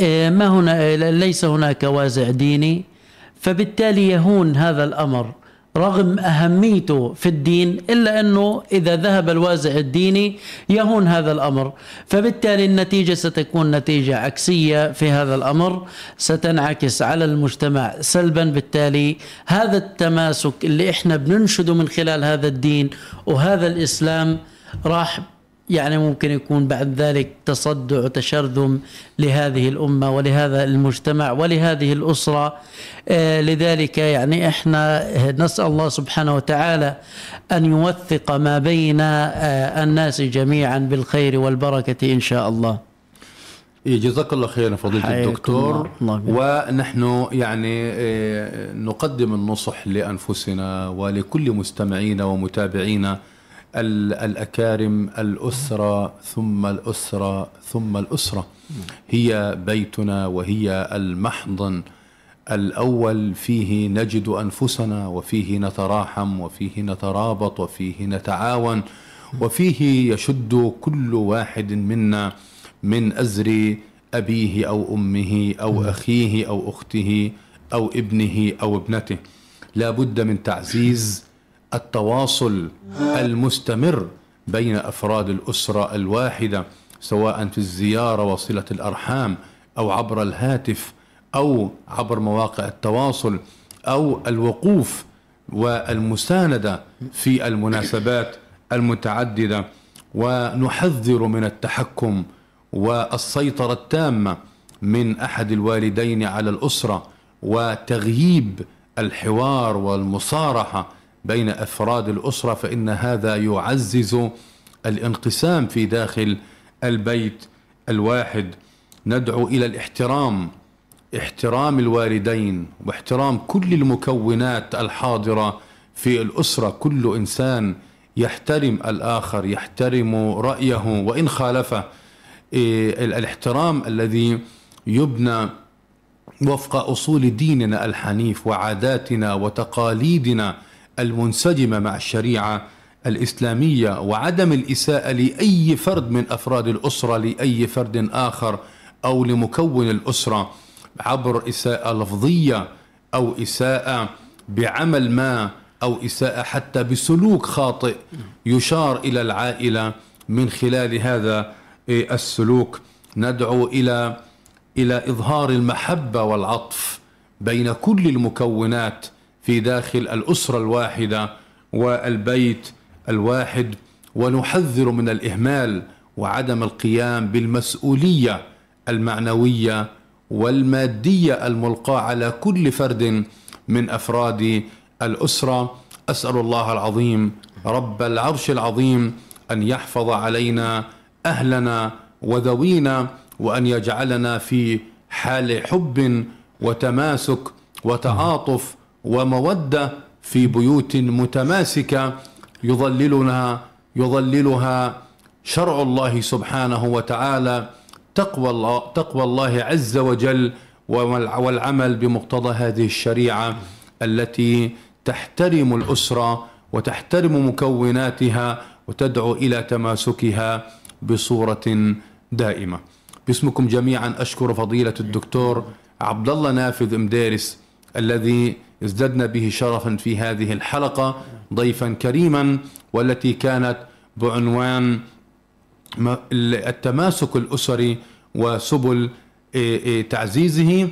آه، ما هنا ليس هناك وازع ديني فبالتالي يهون هذا الأمر رغم أهميته في الدين إلا أنه إذا ذهب الوازع الديني يهون هذا الأمر، فبالتالي النتيجة ستكون نتيجة عكسية في هذا الأمر، ستنعكس على المجتمع سلبا، بالتالي هذا التماسك اللي إحنا بننشده من خلال هذا الدين وهذا الإسلام راح يعني ممكن يكون بعد ذلك تصدع وتشرذم لهذه الأمة ولهذا المجتمع ولهذه الأسرة. آه، لذلك يعني إحنا نسأل الله سبحانه وتعالى أن يوثق ما بين آه، الناس جميعا بالخير والبركة إن شاء الله. إيه، جزاك الله خيرا فضيلة الدكتور. الله. الله ونحن يعني آه، نقدم النصح لأنفسنا ولكل مستمعينا ومتابعينا الأكارم الأسرة ثم الأسرة ثم الأسرة. هي بيتنا وهي المحضن. الأول فيه نجد أنفسنا وفيه نتراحم وفيه نترابط وفيه نتعاون وفيه يشد كل واحد منا من أزر أبيه أو أمه أو أخيه أو أخته أو ابنه أو ابنته. لا بد من تعزيز التواصل المستمر بين أفراد الأسرة الواحدة سواء في الزيارة وصلة الأرحام أو عبر الهاتف أو عبر مواقع التواصل أو الوقوف والمساندة في المناسبات المتعددة. ونحذر من التحكم والسيطرة التامة من أحد الوالدين على الأسرة وتغييب الحوار والمصارحة بين أفراد الأسرة فإن هذا يعزز الانقسام في داخل البيت الواحد. ندعو إلى الاحترام احترام الوالدين واحترام كل المكونات الحاضرة في الأسرة. كل إنسان يحترم الآخر يحترم رأيه. وإن خالفه إيه الاحترام الذي يبنى وفق أصول ديننا الحنيف وعاداتنا وتقاليدنا المنسجمة مع الشريعة الإسلامية وعدم الإساءة لأي فرد من أفراد الأسرة لأي فرد آخر أو لمكون الأسرة عبر إساءة لفظية أو إساءة بعمل ما أو إساءة حتى بسلوك خاطئ يشار إلى العائلة من خلال هذا السلوك. ندعو إلى إلى إظهار المحبة والعطف بين كل المكونات في داخل الأسرة الواحدة والبيت الواحد ونحذر من الإهمال وعدم القيام بالمسؤولية المعنوية والمادية الملقاة على كل فرد من أفراد الأسرة. أسأل الله العظيم رب العرش العظيم أن يحفظ علينا أهلنا وذوينا وأن يجعلنا في حال حب وتماسك وتعاطف ومودة في بيوت متماسكة يظللنا يظللها شرع الله سبحانه وتعالى تقوى الله تقوى الله عز وجل والعمل بمقتضى هذه الشريعة التي تحترم الأسرة وتحترم مكوناتها وتدعو إلى تماسكها بصورة دائمة. باسمكم جميعا أشكر فضيلة الدكتور عبد الله نافذ مدارس الذي ازددنا به شرفا في هذه الحلقة ضيفا كريما والتي كانت بعنوان التماسك الأسري وسبل تعزيزه.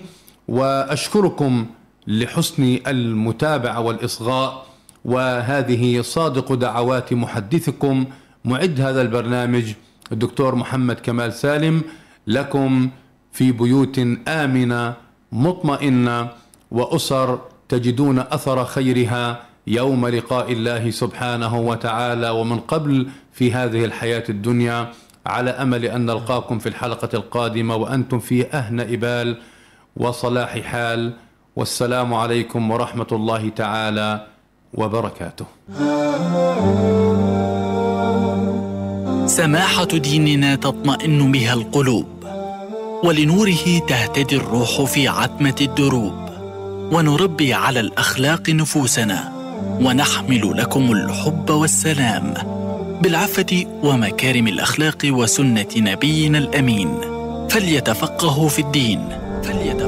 وأشكركم لحسن المتابعة والإصغاء. وهذه صادق دعوات محدثكم. معد هذا البرنامج الدكتور محمد كمال سالم. لكم في بيوت آمنة مطمئنة وأسر تجدون أثر خيرها يوم لقاء الله سبحانه وتعالى. ومن قبل في هذه الحياة الدنيا على أمل أن نلقاكم في الحلقة القادمة وأنتم في اهنأ بال وصلاح حال. والسلام عليكم ورحمة الله تعالى وبركاته. سماحة ديننا تطمئن بها القلوب ولنوره تهتدي الروح في عتمة الدروب. ونربي على الأخلاق نفوسنا ونحمل لكم الحب والسلام بالعفة ومكارم الأخلاق وسنة نبينا الأمين. فليتفقهوا في الدين. فليتفقهوا